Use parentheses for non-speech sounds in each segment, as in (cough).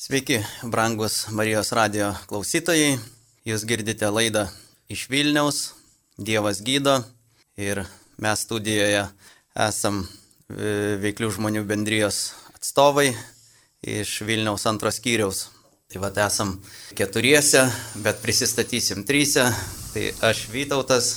Sveiki, brangus Marijos radio klausytojai. Jūs girdite laidą iš Vilniaus, Dievas gydo ir mes studijoje esam e, veiklių žmonių bendrijos atstovai iš Vilniaus antros skyriaus. Tai vad esam keturiese, bet prisistatysim trysia. Tai aš Vytautas.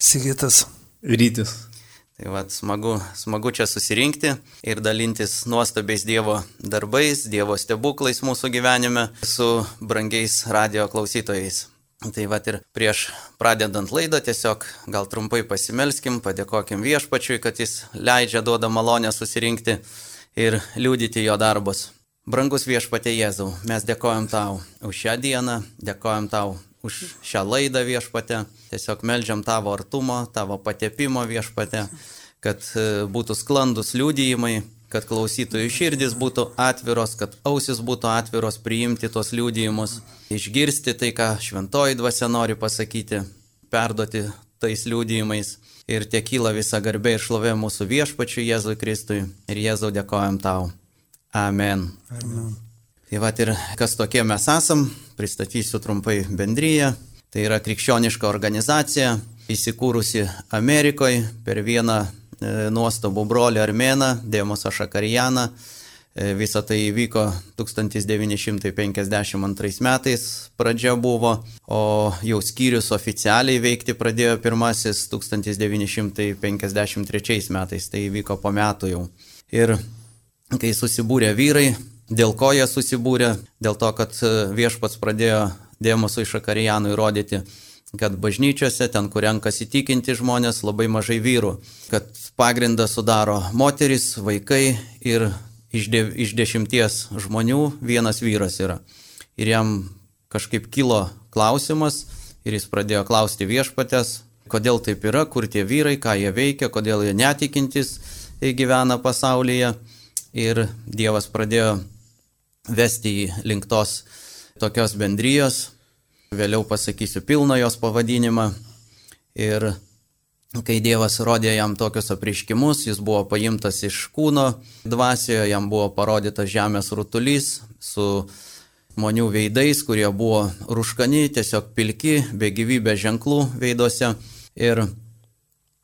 Sigitas. Rytis. Tai vad smagu, smagu čia susirinkti ir dalintis nuostabiais Dievo darbais, Dievo stebuklais mūsų gyvenime su brangiais radio klausytojais. Tai vad ir prieš pradedant laidą tiesiog gal trumpai pasimelskim, padėkokim viešpačiui, kad jis leidžia, duoda malonę susirinkti ir liūdyti jo darbus. Brangus viešpatė Jėzau, mes dėkojam tau už šią dieną, dėkojam tau už šią laidą viešpatę. Tiesiog melžiam tavo artumo, tavo patepimo viešpatę, kad e, būtų sklandus liūdėjimai, kad klausytojų širdis būtų atviros, kad ausis būtų atviros priimti tos liūdėjimus, išgirsti tai, ką šventoji dvasia nori pasakyti, perduoti tais liūdėjimais. Ir tiek kyla visa garbė ir šlovė mūsų viešpačiui Jėzui Kristui. Ir Jėzau dėkojam tau. Amen. Amen. Tai va ir kas tokie mes esam, pristatysiu trumpai bendryje. Tai yra krikščioniška organizacija, įsikūrusi Amerikoje per vieną e, nuostabų brolį Armeną, Dėmosą Šakarijaną. E, Visą tai įvyko 1952 metais pradžia buvo, o jau skyrius oficialiai veikti pradėjo pirmasis 1953 metais, tai įvyko po metų jau. Ir kai susibūrė vyrai, Dėl ko jie susibūrė? Dėl to, kad e, viešpats pradėjo Dėmosui Šakarijanui rodyti, kad bažnyčiose, ten, kur renkasi tikinti žmonės, labai mažai vyrų, kad pagrindą sudaro moteris, vaikai ir iš, de, iš dešimties žmonių vienas vyras yra. Ir jam kažkaip kilo klausimas ir jis pradėjo klausti viešpatės, kodėl taip yra, kur tie vyrai, ką jie veikia, kodėl jie netikintis gyvena pasaulyje. Ir Dievas pradėjo vesti jį link tos tokios bendrijos. Vėliau pasakysiu pilną jos pavadinimą. Ir kai Dievas rodė jam tokius apriškimus, jis buvo paimtas iš kūno dvasioje, jam buvo parodytas žemės rutulys su žmonių veidais, kurie buvo ruškani, tiesiog pilki, be gyvybės ženklų veiduose. Ir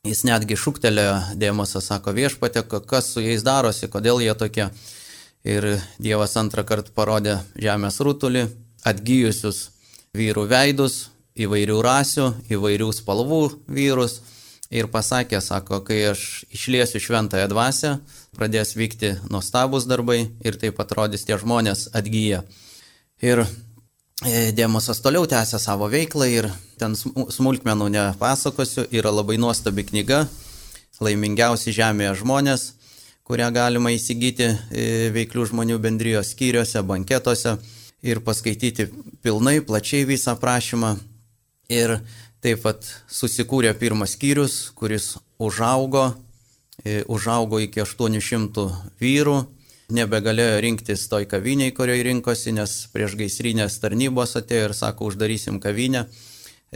jis netgi šūktelėjo, Dėmosas sako viešpatė, kas su jais darosi, kodėl jie tokie ir Dievas antrą kartą parodė žemės rutulį, atgyjusius vyrų veidus, įvairių rasių, įvairių spalvų vyrus ir pasakė, sako, kai aš išliesiu šventąją dvasę, pradės vykti nuostabus darbai ir taip atrodys tie žmonės atgyję. Ir e, Dėmosas toliau tęsė savo veiklą ir ten smulkmenų nepasakosiu, yra labai nuostabi knyga, laimingiausi žemėje žmonės kurią galima įsigyti e, veiklių žmonių bendrijos skyriuose, banketuose ir paskaityti pilnai, plačiai visą prašymą. Ir taip pat susikūrė pirmas skyrius, kuris užaugo, e, užaugo iki 800 vyrų, nebegalėjo rinktis toj kaviniai, kurioje rinkosi, nes prieš gaisrinės tarnybos atėjo ir sako, uždarysim kavinę,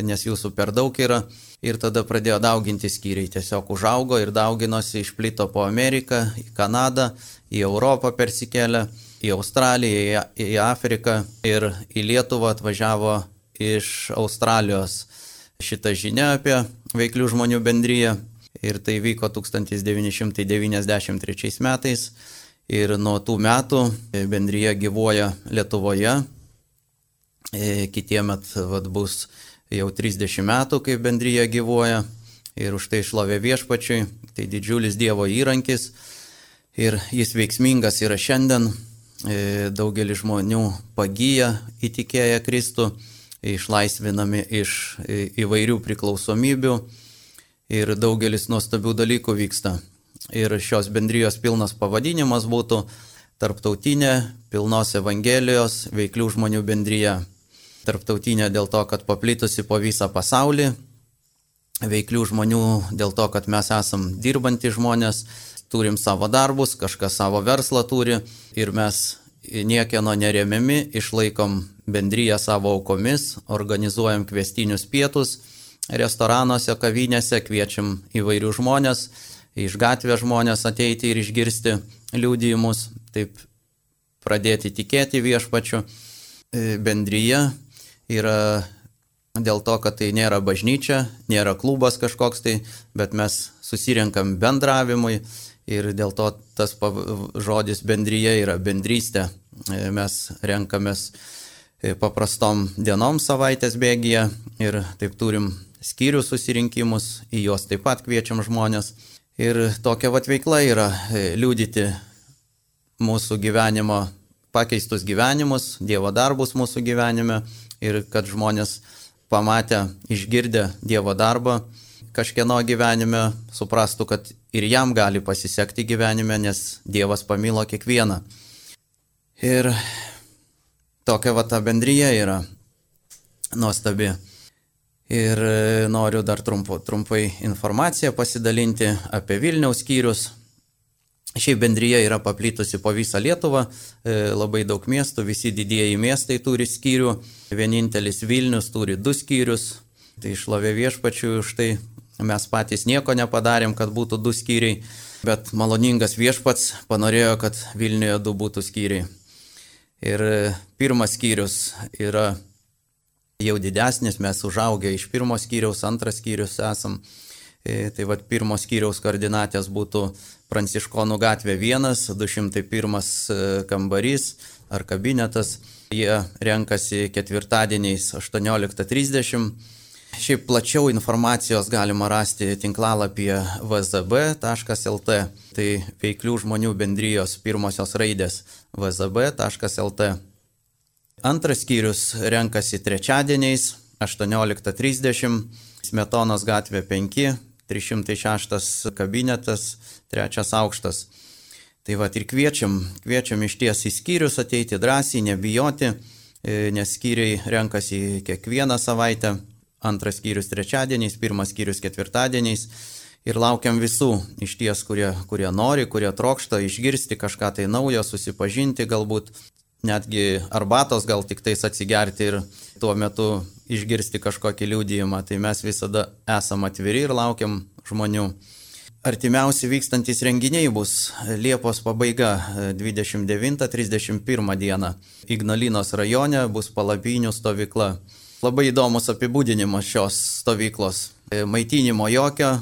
nes jūsų per daug yra ir tada pradėjo dauginti skyriai. Tiesiog užaugo ir dauginosi, išplito po Ameriką, į Kanadą, į Europą persikėlė, į Australiją, į, į Afriką ir į Lietuvą atvažiavo iš Australijos šitą žinią apie veiklių žmonių bendryje. Ir tai vyko 1993 metais. Ir nuo tų metų bendryje gyvoja Lietuvoje. E, Kitiemet vat, bus jau 30 metų, kaip bendryje gyvoja ir už tai šlovė viešpačiui, tai didžiulis Dievo įrankis ir jis veiksmingas yra šiandien, e, daugelis žmonių pagyja įtikėję Kristų, išlaisvinami iš e, įvairių priklausomybių ir daugelis nuostabių dalykų vyksta. Ir šios bendrijos pilnas pavadinimas būtų Tarptautinė pilnos Evangelijos veiklių žmonių bendryje tarptautinė dėl to, kad paplitusi po visą pasaulį, veiklių žmonių dėl to, kad mes esam dirbantys žmonės, turim savo darbus, kažkas savo verslą turi ir mes niekieno neremiami, išlaikom bendryją savo aukomis, organizuojam kvestinius pietus restoranuose, kavinėse, kviečiam įvairių žmonės, iš gatvės žmonės ateiti ir išgirsti liūdėjimus. Taip pradėti tikėti viešpačiu. E, bendryje yra dėl to, kad tai nėra bažnyčia, nėra klubas kažkoks tai, bet mes susirenkam bendravimui ir dėl to tas žodis bendryje yra bendrystė. E, mes renkamės e, paprastom dienom savaitės bėgyje ir taip turim skyrių susirinkimus, į juos taip pat kviečiam žmonės. Ir tokia vat veikla yra e, liūdyti mūsų gyvenimo, pakeistus gyvenimus, Dievo darbus mūsų gyvenime ir kad žmonės pamatę, išgirdę Dievo darbą kažkieno gyvenime, suprastų, kad ir jam gali pasisekti gyvenime, nes Dievas pamilo kiekvieną. Ir tokia va ta bendryje yra nuostabi. Ir noriu dar trumpu, trumpai informaciją pasidalinti apie Vilniaus skyrius. Šiaip bendryje yra paplitusi po visą Lietuvą, e, labai daug miestų, visi didieji miestai turi skyrių, vienintelis Vilnius turi du skyrius, tai išlovė viešpačių už tai mes patys nieko nepadarėm, kad būtų du skyriai, bet maloningas viešpats panorėjo, kad Vilniuje du būtų skyriai. Ir e, pirmas skyrius yra jau didesnis, mes užaugę iš pirmo skyriaus, antras skyrius esam. E, tai vad pirmo skyriaus koordinatės būtų Pranciškonų gatvė 1, 201 e, kambarys ar kabinetas. Jie renkasi ketvirtadieniais 18.30. Šiaip plačiau informacijos galima rasti tinklalapyje vzb.lt. Tai veiklių žmonių bendrijos pirmosios raidės vzb.lt. Antras skyrius renkasi trečiadieniais 18.30, Smetonos gatvė 5, 306 kabinetas, trečias aukštas. Tai va ir kviečiam, kviečiam iš ties į skyrius ateiti drąsiai, nebijoti, e, nes skyriai renkasi kiekvieną savaitę, antras skyrius trečiadieniais, pirmas skyrius ketvirtadieniais. Ir laukiam visų iš ties, kurie, kurie nori, kurie trokšta išgirsti kažką tai naujo, susipažinti galbūt netgi arbatos gal tik tais atsigerti ir tuo metu išgirsti kažkokį liūdėjimą. Tai mes visada esam atviri ir laukiam žmonių. Artimiausi vykstantis renginiai bus Liepos pabaiga 29-31 dieną. Ignalinos rajone bus palapinių stovykla. Labai įdomus apibūdinimas šios stovyklos. Maitinimo jokio,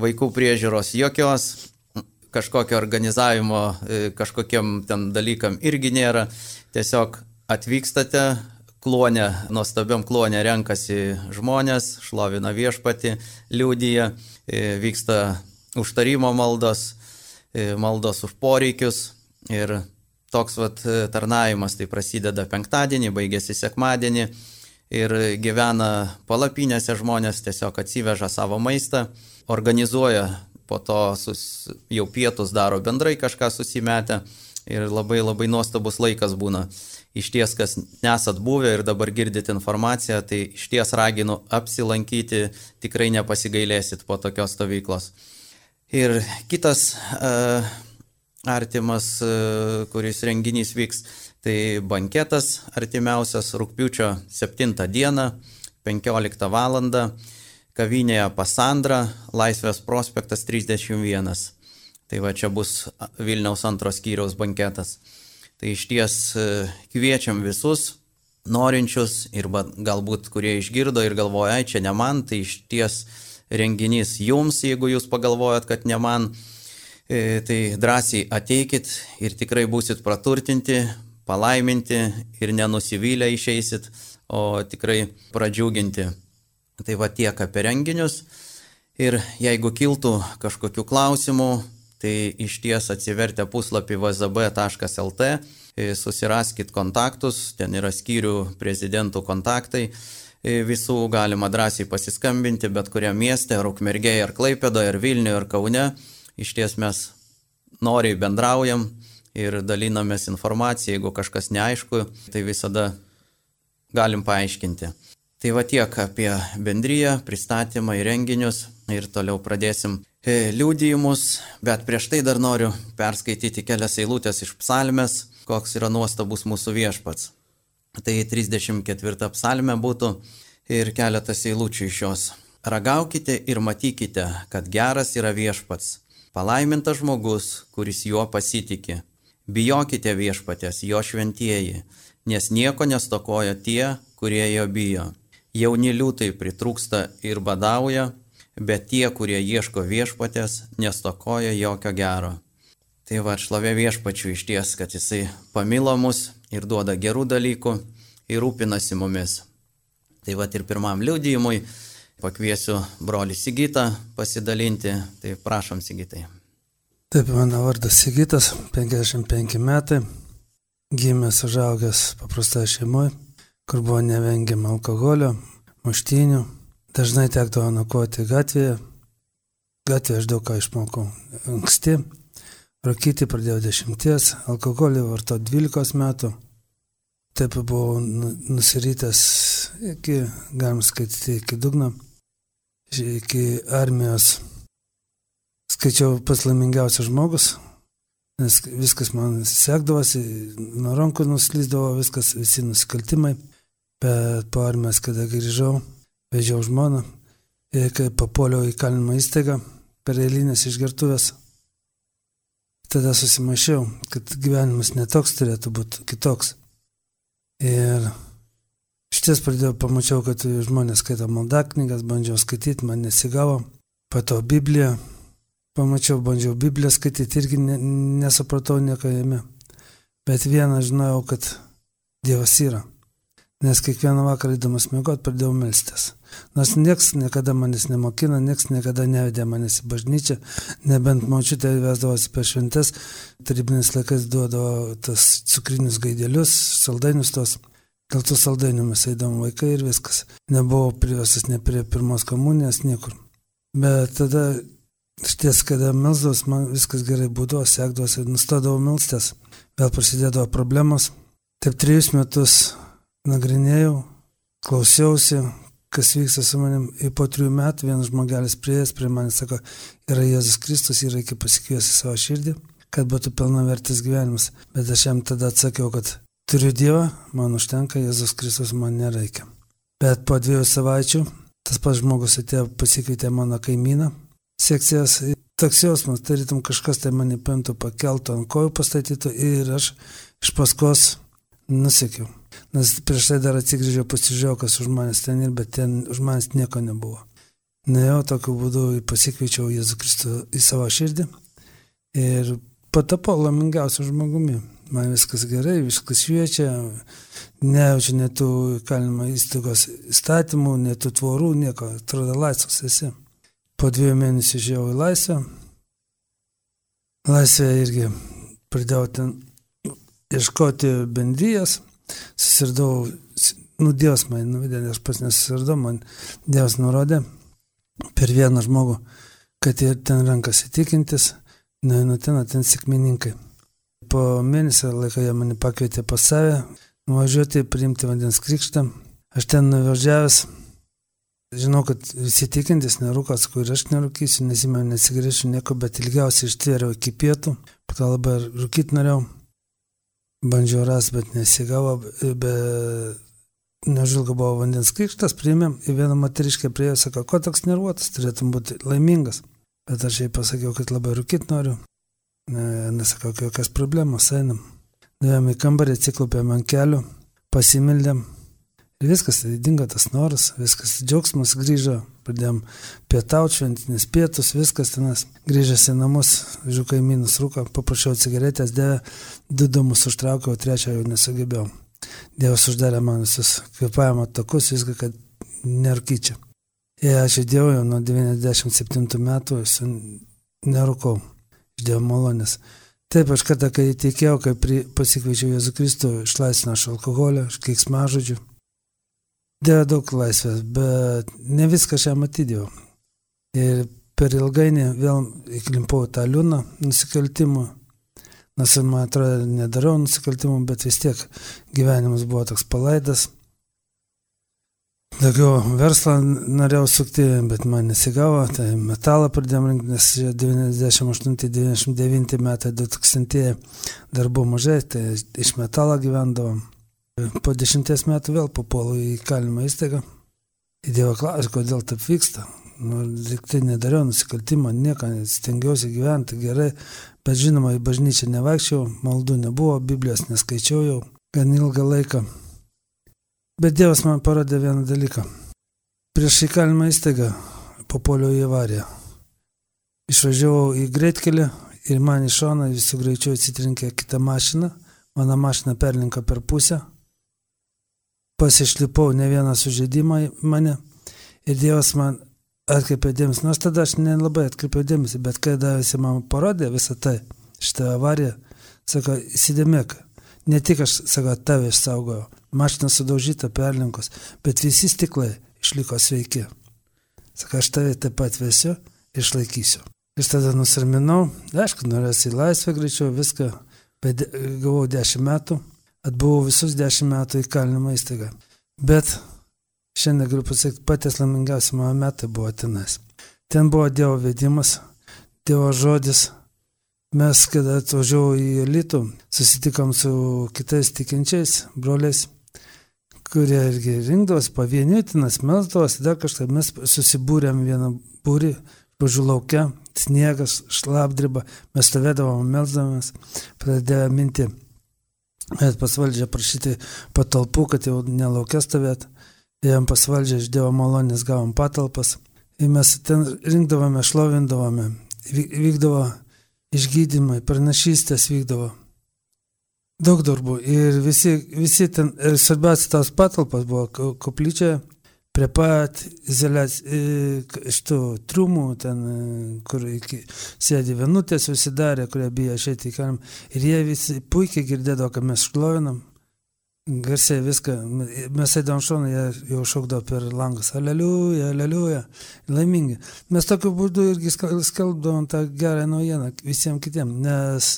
vaikų priežiūros jokios, kažkokio organizavimo kažkokiem ten dalykam irgi nėra. Tiesiog atvykstate, klonė, nuostabiam klonė renkasi žmonės, šlovina viešpati, liūdija, e, vyksta užtarimo maldos, e, maldos už poreikius ir toks vat tarnavimas tai prasideda penktadienį, baigėsi sekmadienį ir gyvena palapinėse žmonės, tiesiog atsiveža savo maistą, organizuoja po to sus, jau pietus daro bendrai kažką susimetę ir labai labai nuostabus laikas būna. Iš ties, kas nesat buvę ir dabar girdit informaciją, tai iš ties raginu apsilankyti, tikrai nepasigailėsit po tokios stovyklos. Ir kitas uh, artimas, uh, kuris renginys vyks, tai banketas artimiausias rūpiučio 7 dieną, 15 val. Kavinėje Pasandra, Laisvės prospektas 31. Tai va čia bus Vilniaus antros skyriaus banketas. Tai iš ties e, kviečiam visus norinčius ir galbūt kurie išgirdo ir galvoja, ai čia ne man, tai iš ties renginys jums, jeigu jūs pagalvojat, kad ne man, e, tai drąsiai ateikit ir tikrai būsit praturtinti, palaiminti ir nenusivylę išeisit, o tikrai pradžiuginti. Tai va tiek apie renginius. Ir jeigu kiltų kažkokių klausimų, tai iš ties atsivertę puslapį vzb.lt, e, susiraskit kontaktus, ten yra skyrių prezidentų kontaktai, e, visų galima drąsiai pasiskambinti, bet kuriam mieste, ar Ukmergėje, ar Klaipėdoje, ar Vilniuje, ar Kaune, iš ties mes noriai bendraujam ir dalinamės informaciją, jeigu kažkas neaišku, tai visada galim paaiškinti. Tai va tiek apie bendryją, pristatymą į renginius ir toliau pradėsim E, liūdėjimus, bet prieš tai dar noriu perskaityti kelias eilutės iš psalmės, koks yra nuostabus mūsų viešpats. Tai 34 psalmė būtų ir keletas eilučių iš jos. Ragaukite ir matykite, kad geras yra viešpats. Palaimintas žmogus, kuris juo pasitikė. Bijokite viešpatės, jo šventieji, nes nieko nestokoja tie, kurie jo bijo. Jauni liūtai pritrūksta ir badauja, bet tie, kurie ieško viešpatės, nestokoja jokio gero. Tai va, šlovė viešpačių iš ties, kad jisai pamilo mus ir duoda gerų dalykų ir rūpinasi mumis. Tai va ir pirmam liūdėjimui pakviesiu brolį Sigitą pasidalinti, tai prašom Sigitai. Taip, mano vardas Sigitas, 55 metai, gimęs užaugęs paprastoje šeimoje, kur buvo nevengiama alkoholio, muštinių, dažnai tekdavo nakvoti gatvėje, gatvėje aš daug ką išmokau anksti, rūkyti pradėjau dešimties, alkoholį varto 12 metų, taip buvau nu, nusirytęs iki, galim skaityti, iki dugno, iki armijos. Skaičiau pats laimingiausias žmogus, nes viskas man sekdavosi, nuo rankų nuslyzdavo viskas, visi nusikaltimai, bet po armijos, kada grįžau, vežiau žmoną ir kai papuoliau į kalinimo įstaigą per eilinės išgertuvės, tada susimašiau, kad gyvenimas netoks turėtų būti kitoks. Ir šties pradėjau, pamačiau, kad žmonės skaito maldaknygas, bandžiau skaityti, man nesigavo, po to Bibliją, pamačiau, bandžiau Bibliją skaityti, irgi ne, nesupratau nieko jame. Bet vieną žinojau, kad Dievas yra. Nes kiekvieną vakarą įdamas mėgot pradėjau melstis. Nors nieks niekada manęs nemokina, nieks niekada nevedė manęs į bažnyčią, nebent močiutė vesdavosi per šventes, tarybinės laikais duodavo tas cukrinius gaidelius, saldainius tos. Dėl tų saldainių mes eidavom vaikai ir viskas. Nebuvau privesas ne prie pirmos komunijos, niekur. Bet tada Šties, kada melsdavos, man viskas gerai būdavo, sekdavosi, nustodavau melstis, vėl prasidėdavo problemos. Taip trejus metus nagrinėjau, klausiausi, kas vyksta su manim. Ir po trijų metų vienas žmogelis prieės prie manęs, sako, yra Jėzus Kristus ir reikia pasikviesti savo širdį, kad būtų pilnavertis gyvenimas. Bet aš jam tada atsakiau, kad turiu Dievą, man užtenka, Jėzus Kristus man nereikia. Bet po dviejų savaičių tas pats žmogus atėjo pasikvietė mano kaimyną, sekcijas. Toks jausmas, tarytum kažkas tai mane paimtų, pakeltų ant kojų pastatytų ir aš iš paskos nusekiau. Nes prieš tai dar atsigrįžiau, pasižiūrėjau, kas už manęs ten ir, bet ten už manęs nieko nebuvo. Nuėjau tokiu būdu, pasikviečiau Jėzų Kristų į savo širdį ir patapau laimingiausiu žmogumi. Man viskas gerai, viskas šviečia, nejaučiu netų kalinimo įstaigos įstatymų, netų tvorų, nieko, atrodo laisvas esi. Po dviejų mėnesių išėjau į laisvę. Laisvė irgi pradėjau ten ieškoti bendrijas, susirdau, nu Dievas man nuvedė, aš pats nesusirdau, man Dievas nurodė per vieną žmogų, kad ir ten rankasi tikintis, nueinu ten, ten sėkmininkai. Po mėnesio laiko jie mane pakvietė pas save, nuvažiuoti, priimti vandens krikštą. Aš ten nuvažiavęs, Žinau, kad visi tikintis nerūko, sakau, ir aš nerūkysiu, nesimėjau, nesigrįšiu nieko, bet ilgiausiai ištvėriau iki pietų, po to labai rūkyti norėjau, bandžiau ras, bet nesigavo, bet nežilgo buvo vandens krikštas, priėmėm, į vieną moteriškę priejo, sako, ko toks nervuotas, turėtum būti laimingas. Bet aš jai pasakiau, kad labai rūkyti noriu, nesakau, jokios problemos, einam. Nuėjom į kambarį, atsiklopėm ant kelių, pasimildėm, Ir viskas, dingo tas noras, viskas, džiaugsmas grįžo, pradėjom pietauti, šventinės pietus, viskas tenas. Grįžęs į namus, žiūrėjau kaimynus rūko, paprašiau cigaretės, dėvė, du dūmus užtraukiau, trečią jau nesugebėjau. Dievas uždarė man visus kvepavimo takus, viską, kad nerūkyčiau. Ir aš įdėjau jau nuo 97 metų, nerūkau, išdėjau malonės. Taip, aš kada, kai tikėjau, kai pasikviečiau Jėzų Kristų, išlaisvinau aš alkoholio, aš keiksmažodžių dėjo daug laisvės, bet ne viską aš jam atidėjau. Ir per ilgainį vėl įklimpau tą liūną nusikaltimų. Nors man atrodo, nedarau nusikaltimų, bet vis tiek gyvenimas buvo toks palaidas. Daugiau verslą norėjau sukti, bet man nesigavo, tai metalą pradėjom rinkti, nes 98-99 metai, 2000 dar buvo mažai, tai iš metalo gyvendavom. Po dešimties metų vėl papuolu į kalinimo įstaigą. Į Dievo klausimą, kodėl taip vyksta. nu, liktai nedariau nusikaltimo, nieko, stengiausi gyventi gerai, bet žinoma, į bažnyčią nevaikščiau, maldų nebuvo, Biblijos neskaičiau jau gan ilgą laiką. Bet Dievas man parodė vieną dalyką. Prieš įkalimą įstaigą papuoliau į avariją. Išvažiavau į greitkelį ir man iš šono visų greičiau atsitrinkė kitą mašiną, mano mašina perlinko per pusę, pasišlipau ne vieną sužeidimą mane ir Dievas man atkreipė dėmesį, nors tada aš nelabai atkreipiau dėmesį, bet kai davėsi man parodė visą tai, šitą avariją, sako, įsidėmėk, ne tik aš, sako, tave išsaugojau, mašina sudaužyta perlinkos, bet visi stiklai išliko sveiki. Sako, aš tave taip pat vesiu išlaikysiu. Ir tada nusiraminau, aišku, norėsiu į laisvę greičiau, viską, bet gavau 10 metų, atbuvau visus 10 metų į kalinimo įstaigą. Bet šiandien galiu pasakyti, patys laimingiausi mano metai buvo tenais. Ten buvo Dievo vedimas, Dievo žodis. Mes, kada atvažiavau į elitų, susitikom su kitais tikinčiais broliais, kurie irgi rinkdavosi pavieniutinas, melsdavosi, dar kažką, mes susibūrėm vieną būrį, žodžiu laukia, sniegas, šlapdriba, mes stovėdavom, melzdavomės, pradėjo minti, bet pas valdžią prašyti patalpų, kad jau nelaukia stovėt, jam pas valdžią iš Dievo malonės gavom patalpas, ir mes ten rinkdavome, šlovindavome, vykdavo išgydymai, pranašystės vykdavo. Daug darbų. Ir visi, visi ten, ir svarbiausia tos patalpas buvo koplyčia, prie pat izoliac... šitų trumų, ten, kur iki, sėdi vienutės susidarė, kurie bijo išėti į kalimą. Ir jie visi puikiai girdėdavo, kad mes šlovinam, garsiai viską. Mes eidavom šoną, jie jau šaukdavo per langus. Aleliuja, aleliuja. Laimingi. Mes tokiu būdu irgi skelbdavom tą gerą naujieną visiems kitiems, nes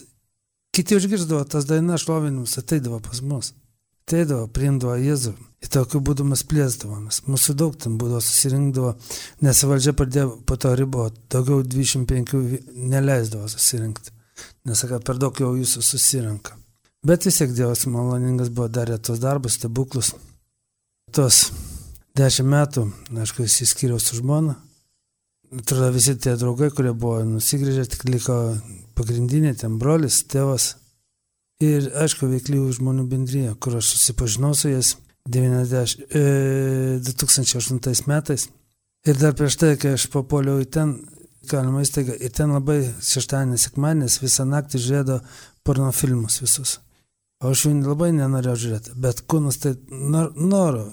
kiti užgirdavo tas dainas šlovinimus, ateidavo pas mus. Ateidavo, priimdavo Jėzų. Ir tokiu būdu mes plėsdavomės. Mūsų daug ten būdavo susirinkdavo, nes valdžia pradėjo po to ribo, daugiau 25 neleisdavo susirinkti. Nes sako, per daug jau jūsų susirinka. Bet vis tiek Dievas maloningas buvo darė tos darbus, stebuklus. Tos dešimt metų, aišku, įsiskyriau su žmona. Atrodo, visi tie draugai, kurie buvo nusigrėžę, tik liko pagrindiniai, ten brolis, tėvas. Ir, aišku, veiklių žmonių bendryje, kur aš susipažinau su jais 90, e, 2008 metais. Ir dar prieš tai, kai aš papuoliau į ten, galima įstaigą, ir ten labai šeštadienį, sekmanės visą naktį žiūrėdavo porno filmus visus. O aš jų labai nenorėjau žiūrėti, bet kūnas tai nor, noro,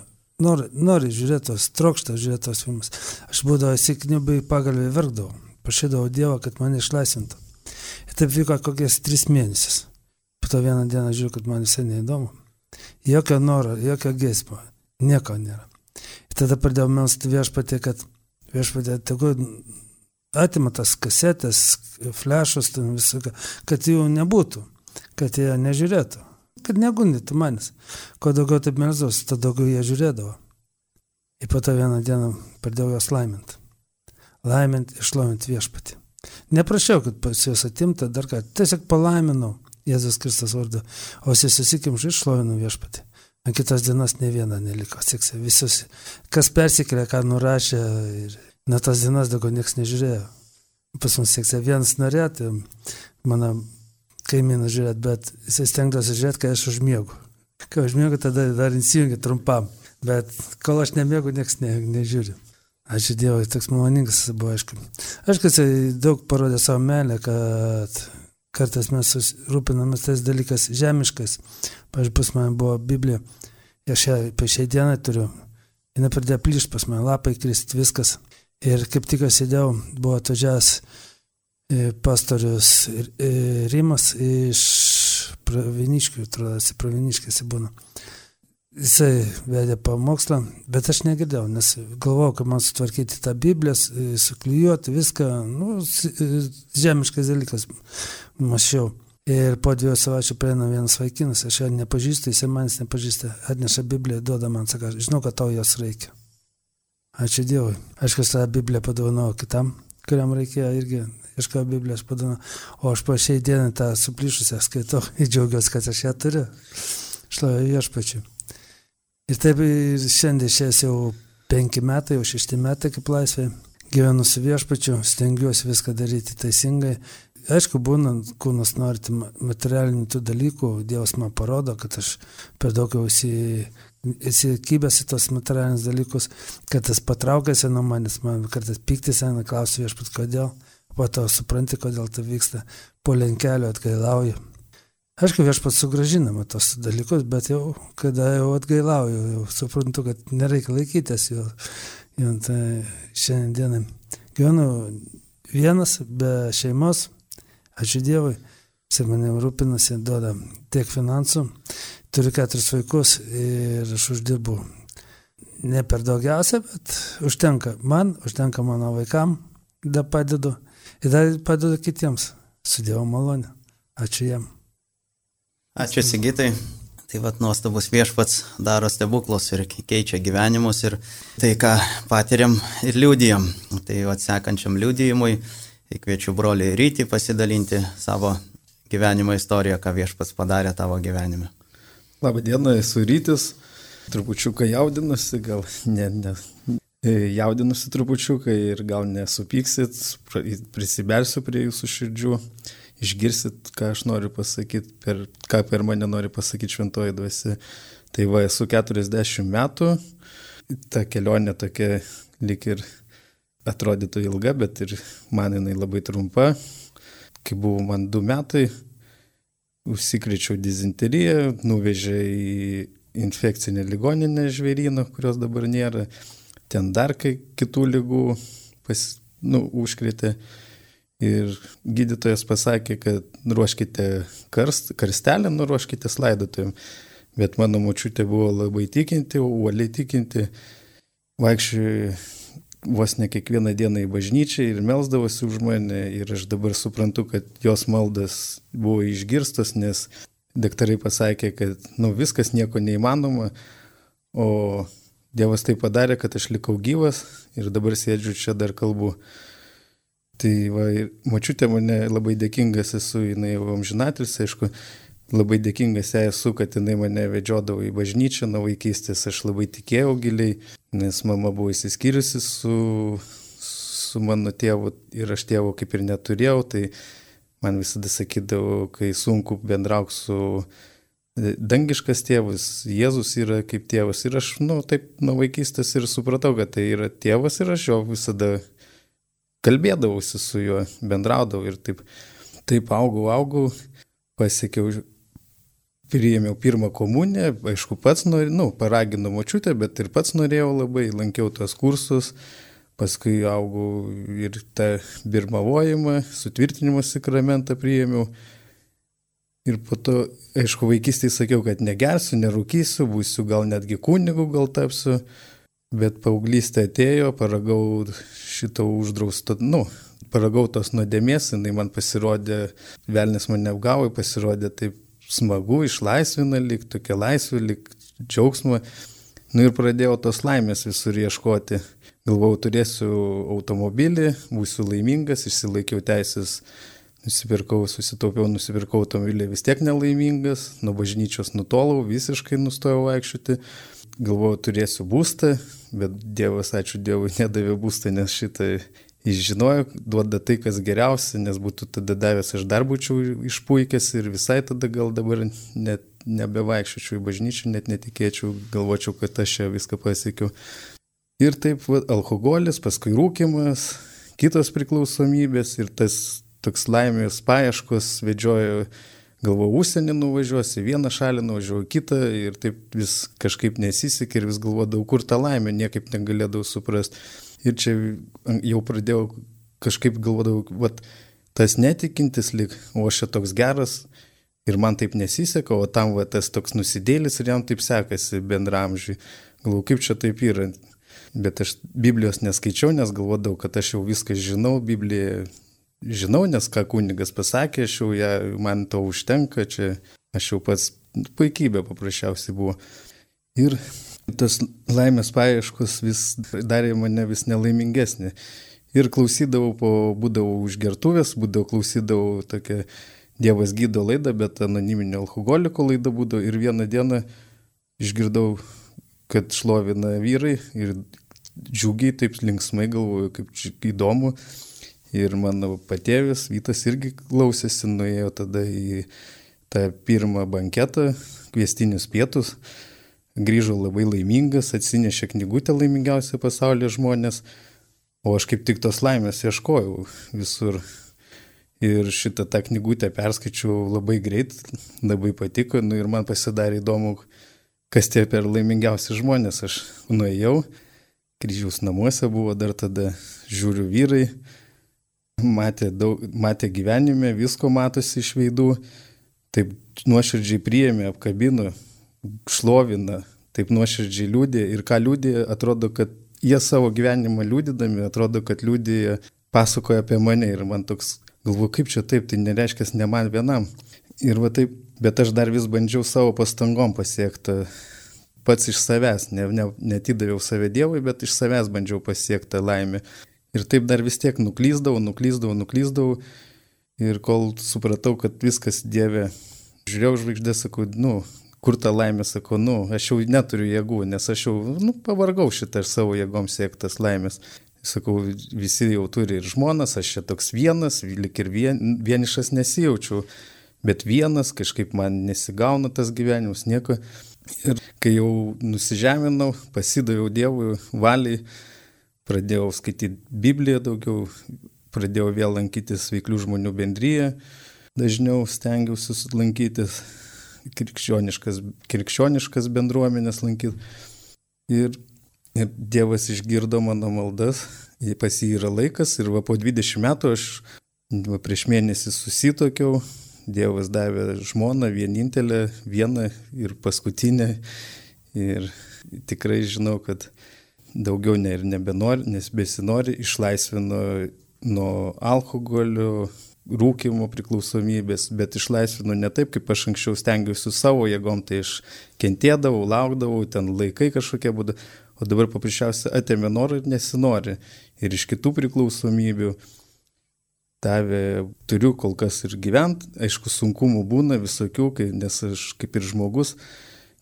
nori, nori žiūrėti tos, trokšta žiūrėti tos filmus. Aš būdavo įsikniubai pagalbį verkdavau, prašydavau Dievą, kad mane išlaisvintų. Ir taip vyko kokias tris mėnesius. To vieną dieną žiūriu, kad man visai neįdomu. Jokio noro, jokio gesmo, nieko nėra. Ir tada pradėjau melsti viešpatį, kad viešpatį, tegu atima tas kasetės, flešus, visą, kad jų nebūtų, kad jie nežiūrėtų, kad negundytų manęs. Kuo daugiau taip melzdavos, tuo daugiau jie žiūrėdavo. Ir po to vieną dieną pradėjau juos laiminti. Laiminti, išlovinti viešpatį. Neprašiau, kad pas juos atimta dar ką, tiesiog palaiminau. Jėzus Kristus vardu. O susikimš išlovinu viešpatį. Ant kitos dienos ne viena neliko. Seksė, visus, kas persikėlė, ką nurašė. Ir nuo tos dienos daugiau niekas nežiūrėjo. Pas mus seksė vienas norėtų, mano kaimynas žiūrėt, bet jisai stengdavosi žiūrėti, kai aš užmiegu. Kai užmiegu, tada dar įsijungi trumpam. Bet kol aš nemiegu, niekas ne, nežiūri. Ačiū Dievui, toks maloningas buvo, aišku. Aišku, jisai daug parodė savo meilę, kad kartais mes rūpinamės tais dalykas žemiškas. Pavyzdžiui, pas mane buvo Biblija, aš ją apie šią dieną turiu. Jis pradėjo plyšti pas mane, lapai kristi, viskas. Ir kaip tik sėdėjau, buvo atvažiavęs e, pastorius e, Rimas iš Praviniškių, atrodo, Praviniškėse būna. Jisai vedė pamokslą, bet aš negirdėjau, nes galvojau, kad man sutvarkyti tą Bibliją, suklijuoti viską, nu, žemiškas dalykas, mačiau. Ir po dviejų savaičių prieina vienas vaikinas, aš ją nepažįstu, jisai manęs nepažįsta, atneša Bibliją, duoda man, sako, žinau, kad tau jos reikia. Ačiū Dievui. Aišku, tą Bibliją padovanojau kitam, kuriam reikėjo irgi, ieškojo Biblijos padovanojau, o aš po šiai dienai tą suplyšusią skaitau (laughs) ir džiaugiuosi, kad aš ją turiu. Šlovė viešpačiu. Ir taip šiandien šiais jau penki metai, jau šešti metai kaip laisvė gyvenu su viešpačiu, stengiuosi viską daryti teisingai. Aišku, būnant kūnas norite materialinių tų dalykų, Dievas man parodo, kad aš per daug jau įsikybęs į tos materialinius dalykus, kad tas patraukėsi nuo manęs, man kartais piktis eina, klausiu viešpat, kodėl, po to supranti, kodėl tai vyksta, po lenkelio atgailauju. Aišku, viešpat sugražinama tos dalykus, bet jau, kada jau atgailauju, jau suprantu, kad nereikia laikytis jų. jau tai šiandien gyvenu vienas, be šeimos, Ačiū Dievui, jisai manim rūpinasi, duoda tiek finansų, turiu keturis vaikus ir aš uždirbu ne per daugiausia, bet užtenka man, užtenka mano vaikam, dar padedu ir dar padedu kitiems su Dievo malonė. Ačiū jam. Ačiū Sigitai. Tai vad nuostabus viešpats daro stebuklus ir keičia gyvenimus ir tai, ką patiriam ir liūdijam. Tai vad sekančiam liūdijimui Tai kviečiu broliai rytį pasidalinti savo gyvenimo istoriją, ką viešpats padarė tavo gyvenime. Labą dieną, esu rytis, trupučiuką jaudinusi, gal ne, ne, jaudinusi trupučiuką ir gal nesupyksit, prisibelsiu prie jūsų širdžių, išgirsit, ką aš noriu pasakyti, per, ką per mane nori pasakyti šventoji dvasia. Tai va, esu 40 metų, ta kelionė tokia lik ir atrodytų ilga, bet ir man jinai labai trumpa. Kai buvo man du metai, užsikrėčiau dizenteriją, nuvežė į infekcinę ligoninę žvėryną, kurios dabar nėra. Ten dar kai kitų lygų pas, nu, užkrėtė. Ir gydytojas pasakė, kad ruoškite karst, karstelę, nuruoškite slaidotuvėm. Bet mano močiutė buvo labai tikinti, uoliai tikinti. Vaikščiai vos ne kiekvieną dieną į bažnyčią ir melsdavosi už mane ir aš dabar suprantu, kad jos maldas buvo išgirstas, nes daktarai pasakė, kad nu, viskas nieko neįmanoma, o Dievas tai padarė, kad aš likau gyvas ir dabar sėdžiu čia dar kalbu. Tai va, mačiutė mane labai dėkingas esu, jinai jau amžinatris, aišku, labai dėkingas jai esu, kad jinai mane vedžiodavo į bažnyčią nuo vaikystės, aš labai tikėjau giliai, nes mama buvo įsiskyrusi su, su mano tėvu ir aš tėvo kaip ir neturėjau, tai man visada sakydavo, kai sunku bendrauk su e, dangiškas tėvas, Jėzus yra kaip tėvas ir aš, nu, taip nuo vaikystės ir supratau, kad tai yra tėvas ir aš jo visada kalbėdavausi su juo, bendraudavau ir taip, taip augau, augau, pasiekiau priėmiau pirmą komuniją, aišku, pats norėjau, nu, paraginau močiutę, bet ir pats norėjau labai, lankiau tos kursus, paskui augau ir tą birmavojimą, sutvirtinimo sakramentą priėmiau. Ir po to, aišku, vaikystėje sakiau, kad negersiu, nerūkysiu, būsiu gal netgi kunigu, gal tapsiu, bet paauglystė atėjo, paragau šito uždrausto, nu, paragau tos nuodėmės, jinai man pasirodė, velnis mane apgavo, pasirodė taip smagu, išlaisvina, lik tokia laisvė, lik džiaugsmo. Nu ir pradėjau tos laimės visur ieškoti. Galvojau, turėsiu automobilį, būsiu laimingas, išsilaikiau teisės, nusipirkau, susitaupiau, nusipirkau automobilį, vis tiek nelaimingas, nuo bažnyčios nutolau, visiškai nustojau vaikščioti. Galvojau, turėsiu būstą, bet Dievas, ačiū Dievui, (laughs) nedavė būstą, nes šitai Jis žinojo, duoda tai, kas geriausia, nes būtų tada davęs, aš dar būčiau išpuikęs ir visai tada gal dabar net nebevaikščiočiau į bažnyčią, net netikėčiau, galvočiau, kad aš čia viską pasiekiau. Ir taip, va, alkoholis, paskui rūkimas, kitos priklausomybės ir tas toks laimės paieškos vedžiojo, galvoju, užsienį nuvažiuosi, vieną šalį nuvažiuoju, kitą ir taip vis kažkaip nesisekė ir vis galvodavau, kur ta laimė, niekaip negalėdavau suprasti. Ir čia jau pradėjau kažkaip galvodavau, vat, tas netikintis lik, o aš čia toks geras ir man taip nesiseka, o tam va, tas toks nusidėlis ir jam taip sekasi bendramžiui. Galvoju, kaip čia taip yra. Bet aš Biblijos neskaičiau, nes galvodavau, kad aš jau viską žinau, Bibliją žinau, nes ką kunigas pasakė, aš jau ją, man to užtenka, čia aš jau pats puikybė paprasčiausiai buvo. Ir tas laimės paieškos vis darė mane vis nelaimingesnį. Ir klausydavau, po, būdavau užgertuvės, būdavau klausydavau tokią Dievas gydo laidą, bet anoniminio alkoholiko laida būdavo. Ir vieną dieną išgirdau, kad šlovina vyrai ir džiugiai, taip linksmai galvoju, kaip įdomu. Ir mano patėvis Vytas irgi klausėsi, nuėjo tada į tą pirmą banketą, kviestinius pietus, grįžo labai laimingas, atsinešė knygutę laimingiausia pasaulyje žmonės, o aš kaip tik tos laimės ieškojau visur. Ir šitą tą knygutę perskaičiau labai greit, labai patiko nu, ir man pasidarė įdomu, kas tie per laimingiausi žmonės. Aš nuėjau, kryžiaus namuose buvo dar tada, žiūriu vyrai, matė, daug, matė gyvenime, visko matosi iš veidų, taip nuoširdžiai priėmė, apkabino, šlovina, taip nuoširdžiai liūdė ir ką liūdė, atrodo, kad jie savo gyvenimą liūdydami, atrodo, kad liūdė pasakoja apie mane ir man toks, galvoju, kaip čia taip, tai nereiškia ne man vienam. Ir va taip, bet aš dar vis bandžiau savo pastangom pasiekti pats iš savęs, ne, ne, netidaviau save Dievui, bet iš savęs bandžiau pasiekti laimę. Ir taip dar vis tiek nuklyzdavau, nuklyzdavau, nuklyzdavau. Ir kol supratau, kad viskas Dieve, žiūrėjau žvaigždė, sakau, nu, kur ta laimė, sakau, nu, aš jau neturiu jėgų, nes aš jau, nu, pavargau šitą ir savo jėgom siektas laimės. Sakau, visi jau turi ir žmonas, aš čia toks vienas, lik ir vien, vienišas nesijaučiu, bet vienas, kažkaip man nesigauna tas gyvenimas, nieko. Ir kai jau nusižeminau, pasidaviau Dievui valiai, pradėjau skaityti Bibliją daugiau, pradėjau vėl lankytis veiklių žmonių bendryje, dažniau stengiausi lankytis krikščioniškas, krikščioniškas bendruomenės lankyti. Ir, ir Dievas išgirdo mano maldas, pas jį yra laikas ir va po 20 metų aš va, prieš mėnesį susitokiau, Dievas davė žmoną vienintelę, vieną ir paskutinę. Ir tikrai žinau, kad daugiau ne ir nebenori, nes besinori, išlaisvino nuo alkoholio, rūkimo priklausomybės, bet išlaisvinu ne taip, kaip aš anksčiau stengiausi savo jėgom, tai aš kentėdavau, laukdavau, ten laikai kažkokie būdavo, o dabar paprasčiausiai atėmė norą ir nesinori. Ir iš kitų priklausomybių davė, turiu kol kas ir gyventi, aišku, sunkumų būna visokių, kai, nes aš kaip ir žmogus,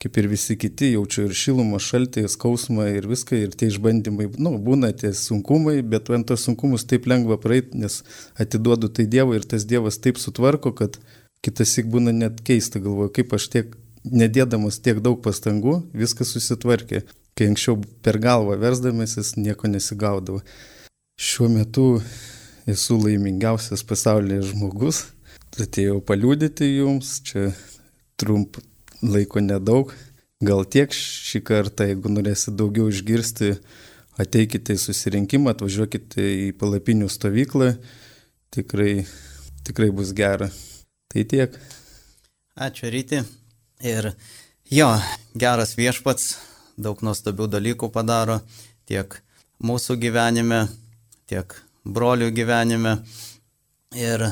kaip ir visi kiti, jaučiu ir šilumą, šaltį, skausmą ir viską, ir tie išbandymai, nu, būna tie sunkumai, bet ant tos sunkumus taip lengva praeiti, nes atiduodu tai Dievui ir tas Dievas taip sutvarko, kad kitas įk būna net keista, galvoju, kaip aš tiek, nedėdamas tiek daug pastangų, viskas susitvarkė, kai anksčiau per galvą versdamasis nieko nesigaudavo. Šiuo metu esu laimingiausias pasaulyje žmogus, atėjau paliūdyti jums, čia trump, laiko nedaug. Gal tiek šį kartą, jeigu norėsite daugiau išgirsti, ateikite į susirinkimą, atvažiuokite į palapinių stovyklą, tikrai, tikrai bus gera. Tai tiek. Ačiū ryti. Ir jo, geras viešpats, daug nuostabių dalykų padaro tiek mūsų gyvenime, tiek brolių gyvenime. Ir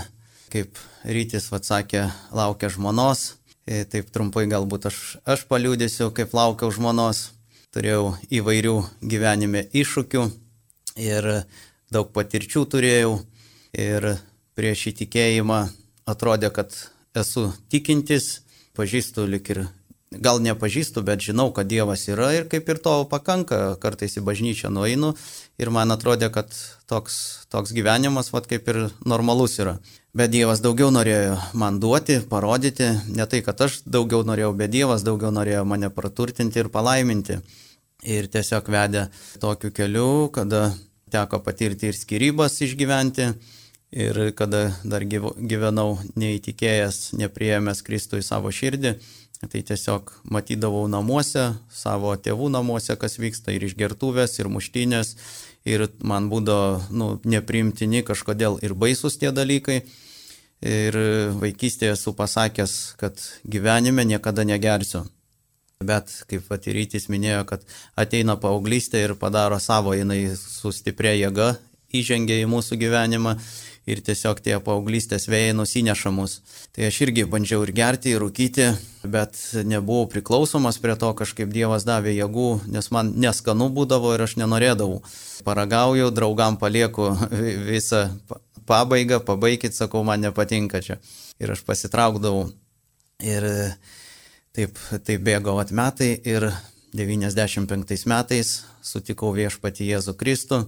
kaip rytis atsakė, laukia žmonos, taip trumpai galbūt aš, aš paliūdėsiu, kaip laukiau žmonos. Turėjau įvairių gyvenime iššūkių ir daug patirčių turėjau. Ir prieš įtikėjimą atrodė, kad esu tikintis, pažįstu lik ir gal nepažįstu, bet žinau, kad Dievas yra ir kaip ir to pakanka, kartais į bažnyčią nueinu ir man atrodė, kad toks, toks gyvenimas, vad kaip ir normalus yra. Bet Dievas daugiau norėjo man duoti, parodyti, ne tai, kad aš daugiau norėjau, bet Dievas daugiau norėjo mane praturtinti ir palaiminti. Ir tiesiog vedė tokiu keliu, kada teko patirti ir skirybas išgyventi, ir kada dar gyvenau neįtikėjęs, nepriėmęs Kristų į savo širdį, Tai tiesiog matydavau namuose, savo tėvų namuose, kas vyksta ir išgertuvės, ir muštinės, ir man būdavo nu, nepriimtini kažkodėl ir baisus tie dalykai. Ir vaikystėje esu pasakęs, kad gyvenime niekada negersiu. Bet, kaip Vatyrytis minėjo, kad ateina paauglystė ir padaro savo, jinai su stipria jėga įžengia į mūsų gyvenimą ir tiesiog tie paauglystės vėjai nusineša mus. Tai aš irgi bandžiau ir gerti, ir rūkyti, bet nebuvau priklausomas prie to, kažkaip Dievas davė jėgų, nes man neskanu būdavo ir aš nenorėdavau. Paragauju, draugam palieku (laughs) visą pabaigą, pabaikit, sakau, man nepatinka čia. Ir aš pasitraukdavau. Ir taip, taip bėgo atmetai ir 95 metais sutikau viešpatį Jėzų Kristų,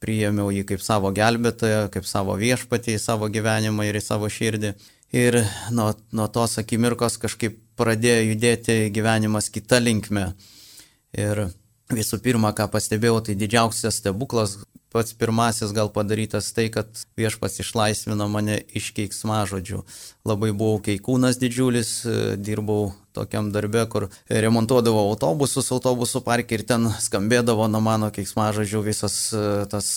priėmiau jį kaip savo gelbėtoją, kaip savo viešpatį į savo gyvenimą ir į savo širdį. Ir nuo, nuo tos akimirkos kažkaip pradėjo judėti gyvenimas kita linkme. Ir visų pirma, ką pastebėjau, tai didžiausias stebuklas, pats pirmasis gal padarytas tai, kad viešpats išlaisvino mane iš keiksmažodžių. Labai buvau keikūnas didžiulis, dirbau tokiam darbe, kur remontuodavau autobusus autobusų parke ir ten skambėdavo nuo mano keiksmažodžių visas tas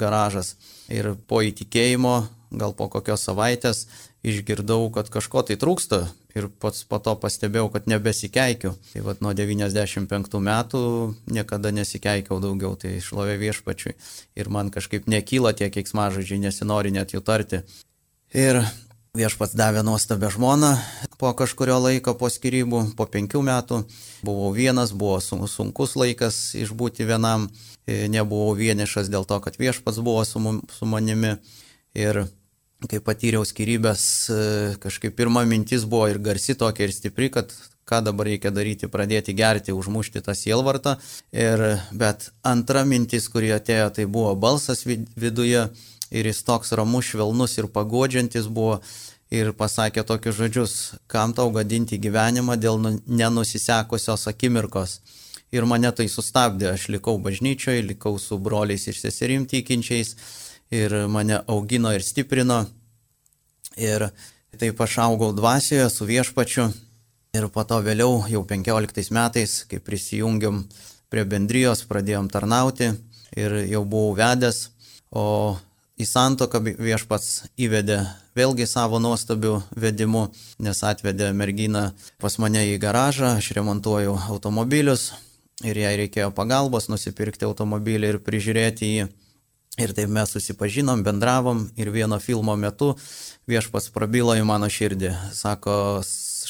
garažas. Ir po įtikėjimo, gal po kokios savaitės, išgirdau, kad kažko tai trūksta ir pats po to pastebėjau, kad nebesikeikiu. Tai vad nuo 95 metų niekada nesikeikiau daugiau, tai šlovė viešpačiui. Ir man kažkaip nekyla tie keiksmažodžiai, nesinori net jų tarti. Ir viešpats davė nuostabę žmoną po kažkurio laiko, po skirybų, po penkių metų. Buvau vienas, buvo sunkus laikas išbūti vienam, nebuvau vienišas dėl to, kad viešpats buvo su, su manimi. Ir kai patyriau skirybės, e, kažkaip pirma mintis buvo ir garsi tokia ir stipri, kad ką dabar reikia daryti, pradėti gerti, užmušti tą sielvartą. Ir, bet antra mintis, kuri atėjo, tai buvo balsas viduje ir jis toks ramus, švelnus ir pagodžiantis buvo ir pasakė tokius žodžius, kam tau gadinti gyvenimą dėl nu, nenusisekusios akimirkos. Ir mane tai sustabdė, aš likau bažnyčioje, likau su broliais ir seserim tikinčiais ir mane augino ir stiprino. Ir taip aš augau dvasioje su viešpačiu. Ir po to vėliau, jau 15 metais, kai prisijungiam prie bendrijos, pradėjom tarnauti ir jau buvau vedęs, o į santoką viešpats įvedė vėlgi savo nuostabių vedimų, nes atvedė merginą pas mane į garažą, aš remontuoju automobilius ir jai reikėjo pagalbos nusipirkti automobilį ir prižiūrėti jį. Ir taip mes susipažinom, bendravom ir vieno filmo metu viešpas prabilo į mano širdį. Sako,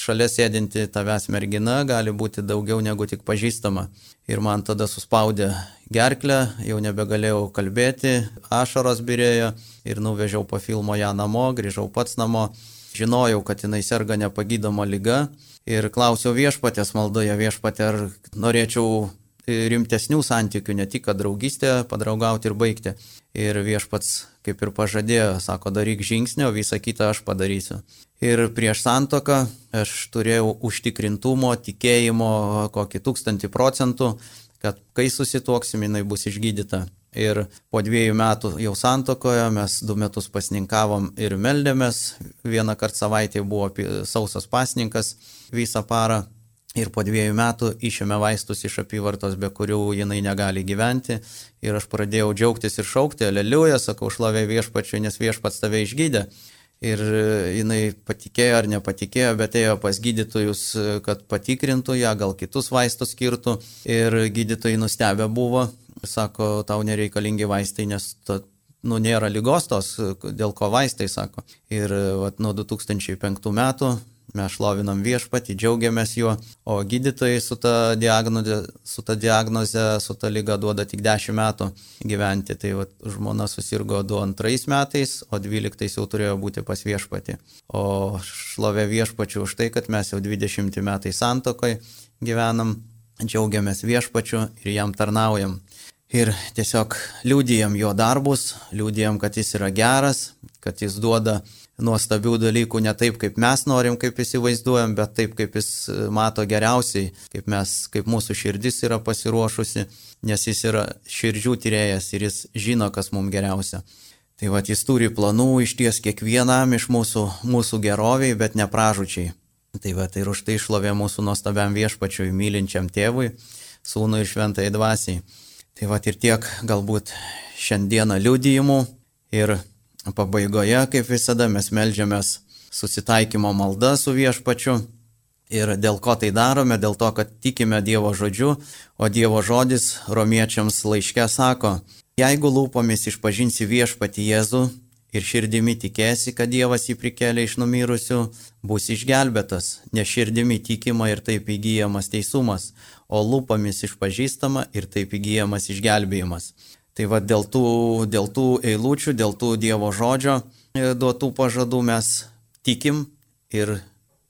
šalia sėdinti tavęs mergina gali būti daugiau negu tik pažįstama. Ir man tada suspaudė gerklę, jau nebegalėjau kalbėti, ašaros birėjo ir nuvežiau po filmo ją namo, grįžau pats namo. Žinojau, kad jinai serga nepagydoma lyga ir klausiau viešpatės maldoje viešpatė, ar norėčiau rimtesnių santykių, ne tik draugystę padraugauti ir baigti. Ir viešpats kaip ir pažadėjo, sako, daryk žingsnį, o visą kitą aš padarysiu. Ir prieš santoką aš turėjau užtikrintumo, tikėjimo kokį tūkstantį procentų, kad kai susituoksim, jinai bus išgydyta. Ir po dviejų metų jau santokoje mes du metus pasninkavom ir meldėmės. Vieną kartą savaitėje buvo sausas pasninkas visą parą. Ir po dviejų metų išėmė vaistus iš apyvartos, be kurių jinai negali gyventi. Ir aš pradėjau džiaugtis ir šaukti, aleliuja, sakau, šlovė viešpačiui, nes viešpats tave išgydė. Ir jinai patikėjo ar nepatikėjo, bet ėjo pas gydytojus, kad patikrintų ją, gal kitus vaistus skirtų. Ir gydytojai nustebę buvo, sako, tau nereikalingi vaistai, nes ta, nu, nėra lygos tos, dėl ko vaistai, sako. Ir vat, nuo 2005 metų Mes šlovinam viešpatį, džiaugiamės juo, o gydytojai su ta diagnoze, su ta, diagnoze, su ta lyga duoda tik 10 metų gyventi. Tai va, žmona susirgo 22 metais, o 12 jau turėjo būti pas viešpatį. O šlovė viešpačiu už tai, kad mes jau 20 metai santokai gyvenam, džiaugiamės viešpačiu ir jam tarnaujam. Ir tiesiog liūdėjom jo darbus, liūdėjom, kad jis yra geras, kad jis duoda nuostabių dalykų ne taip, kaip mes norim, kaip įsivaizduojam, bet taip, kaip jis e, mato geriausiai, kaip, mes, kaip mūsų širdis yra pasiruošusi, nes jis yra širdžių tyrėjas ir jis žino, kas mums geriausia. Tai va, jis turi planų iš ties kiekvienam iš mūsų, mūsų geroviai, bet nepražučiai. Tai va, tai ir už tai išlovė mūsų nuostabiam viešpačiui, mylinčiam tėvui, sūnui ir šventai dvasiai. Tai va, ir tiek galbūt šiandieną liudijimų ir pabaigoje, kaip visada, mes melžiamės susitaikymo malda su viešpačiu. Ir dėl ko tai darome? Dėl to, kad tikime Dievo žodžiu, o Dievo žodis romiečiams laiške sako, jeigu lūpomis išpažinsi viešpati Jėzų ir širdimi tikėsi, kad Dievas jį prikelia iš numirusių, bus išgelbėtas, nes širdimi tikima ir taip įgyjamas teisumas, o lūpomis išpažįstama ir taip įgyjamas išgelbėjimas. Tai va dėl tų, dėl tų eilučių, dėl tų Dievo žodžio e, duotų pažadų mes tikim ir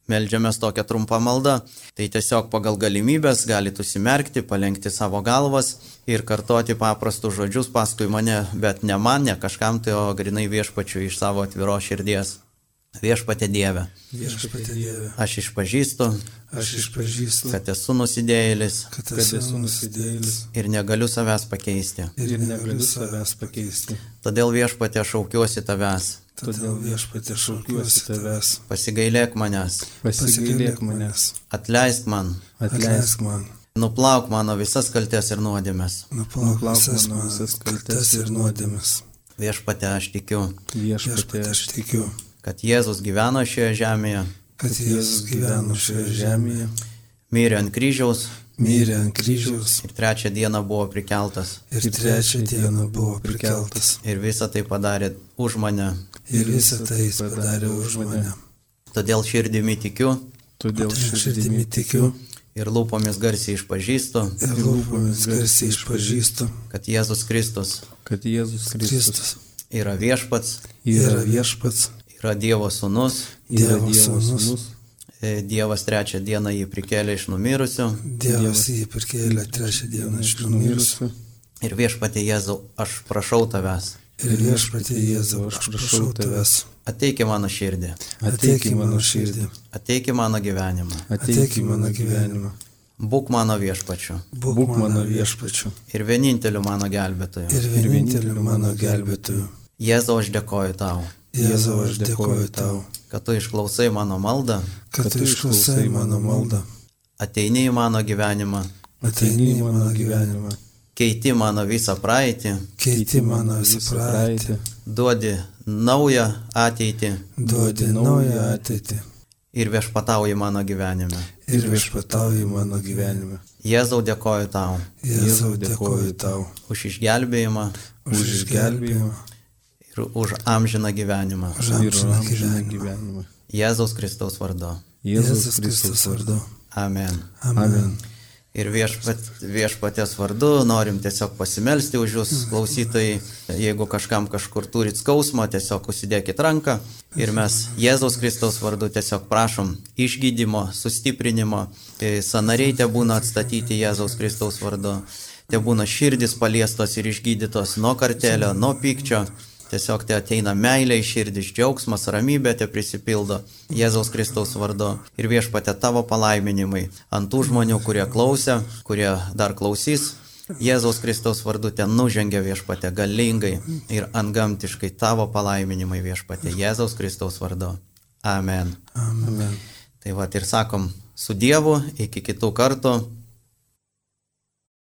Meldžiamės tokią trumpą maldą. Tai tiesiog pagal galimybės galite užsimerkti, palengti savo galvas ir kartoti paprastus žodžius paskui mane, bet ne man, ne kažkam tai, o grinai viešpačiu iš savo atviro širdies. Viešpatė Dieve. Viešpatie Dieve. Aš išpažįstu, Aš išpažįstu, kad esu nusidėjėlis kad esu nusidėjėlis ir negaliu savęs pakeisti. ir negaliu savęs pakeisti. Todėl viešpatė šaukiuosi tavęs. Todėl viešpatie šaukiuosi tavęs. Pasigailėk manęs, Pasigailėk manęs, atleisk man, Atleisk man. nuplauk mano visas kaltes ir nuodėmės. Nuplauk mano visas kaltes ir nuodėmes. Viešpatė, aš tikiu, viešpatė, Viešpatie, aš tikiu, kad Jėzus gyveno šioje žemėje, kad Jėzus gyveno šioje žemėje, mirė ant kryžiaus mirė ant kryžiaus ir trečią dieną buvo prikeltas. ir trečią dieną buvo prikeltas. Ir visą tai padarė už mane. Ir visą tai jis padarė už mane. Todėl širdimi tikiu todėl Širdimi tikiu ir lūpomis garsiai išpažįstu, ir lūpomis garsiai išpažįstu, kad Jėzus Kristus kad Jėzus Kristus Kristus yra viešpats, yra viešpats, yra Dievo sūnus, yra Dievo Dievo sūnus. sūnus, e, Dievas trečią dieną jį prikėlė iš numirusių. Dievas jį perkėlė trečią dieną iš numirusių. mirusių. ir viešpatė Jėzau, aš prašau tavęs, Ir viešpatie Jėzau, aš prašau tavęs, ateik į mano širdį, ateik į mano širdį, ateik į mano gyvenimą, ateik į mano gyvenimą, būk mano viešpačiu. Būk mano viešpačiu. Ir vieninteliu mano gelbėtoju. ir vieninteliu mano gelbėtoju. Jėzau, aš dėkoju tau, Jėzau, aš dėkoju tau, kad tu išklausai mano maldą, kad tu išklausai mano maldą, ateini į mano gyvenimą, ateini į mano gyvenimą, keiti mano visą praeitį, keiti mano visą praeitį, duodi naują ateitį. Duodi naują ateitį. Ir viešpatauji mano gyvenime. ir viešpatauji mano gyvenime. Jėzau, dėkoju tau. Jėzau, dėkoju tau. Už išgelbėjimą. Už išgelbėjimą, už amžiną gyvenimą. už Ir amžiną amžiną gyvenimą. gyvenimą. Jėzaus Kristaus vardu. Jėzus Kristus vardu. Amen. Amen. Ir viešpat, viešpatės vardu norim tiesiog pasimelsti už jūs, klausytojai. Jeigu kažkam kažkur turit skausmą, tiesiog užsidėkit ranką. Ir mes Jėzaus Kristaus vardu tiesiog prašom išgydymo, sustiprinimo. E, Sanariai te būna atstatyti Jėzaus Kristaus vardu. Te būna širdis paliestos ir išgydytos nuo kartelio, nuo pykčio. Tiesiog te ateina meilė į širdį, džiaugsmas, ramybė te prisipildo Jėzaus Kristaus vardu ir viešpatė tavo palaiminimai ant tų žmonių, kurie klausė, kurie dar klausys. Jėzaus Kristaus vardu ten nužengia viešpatė galingai ir antgamtiškai tavo palaiminimai viešpatė Jėzaus Kristaus vardu. Amen. Amen. Tai va ir sakom su Dievu iki kitų kartų.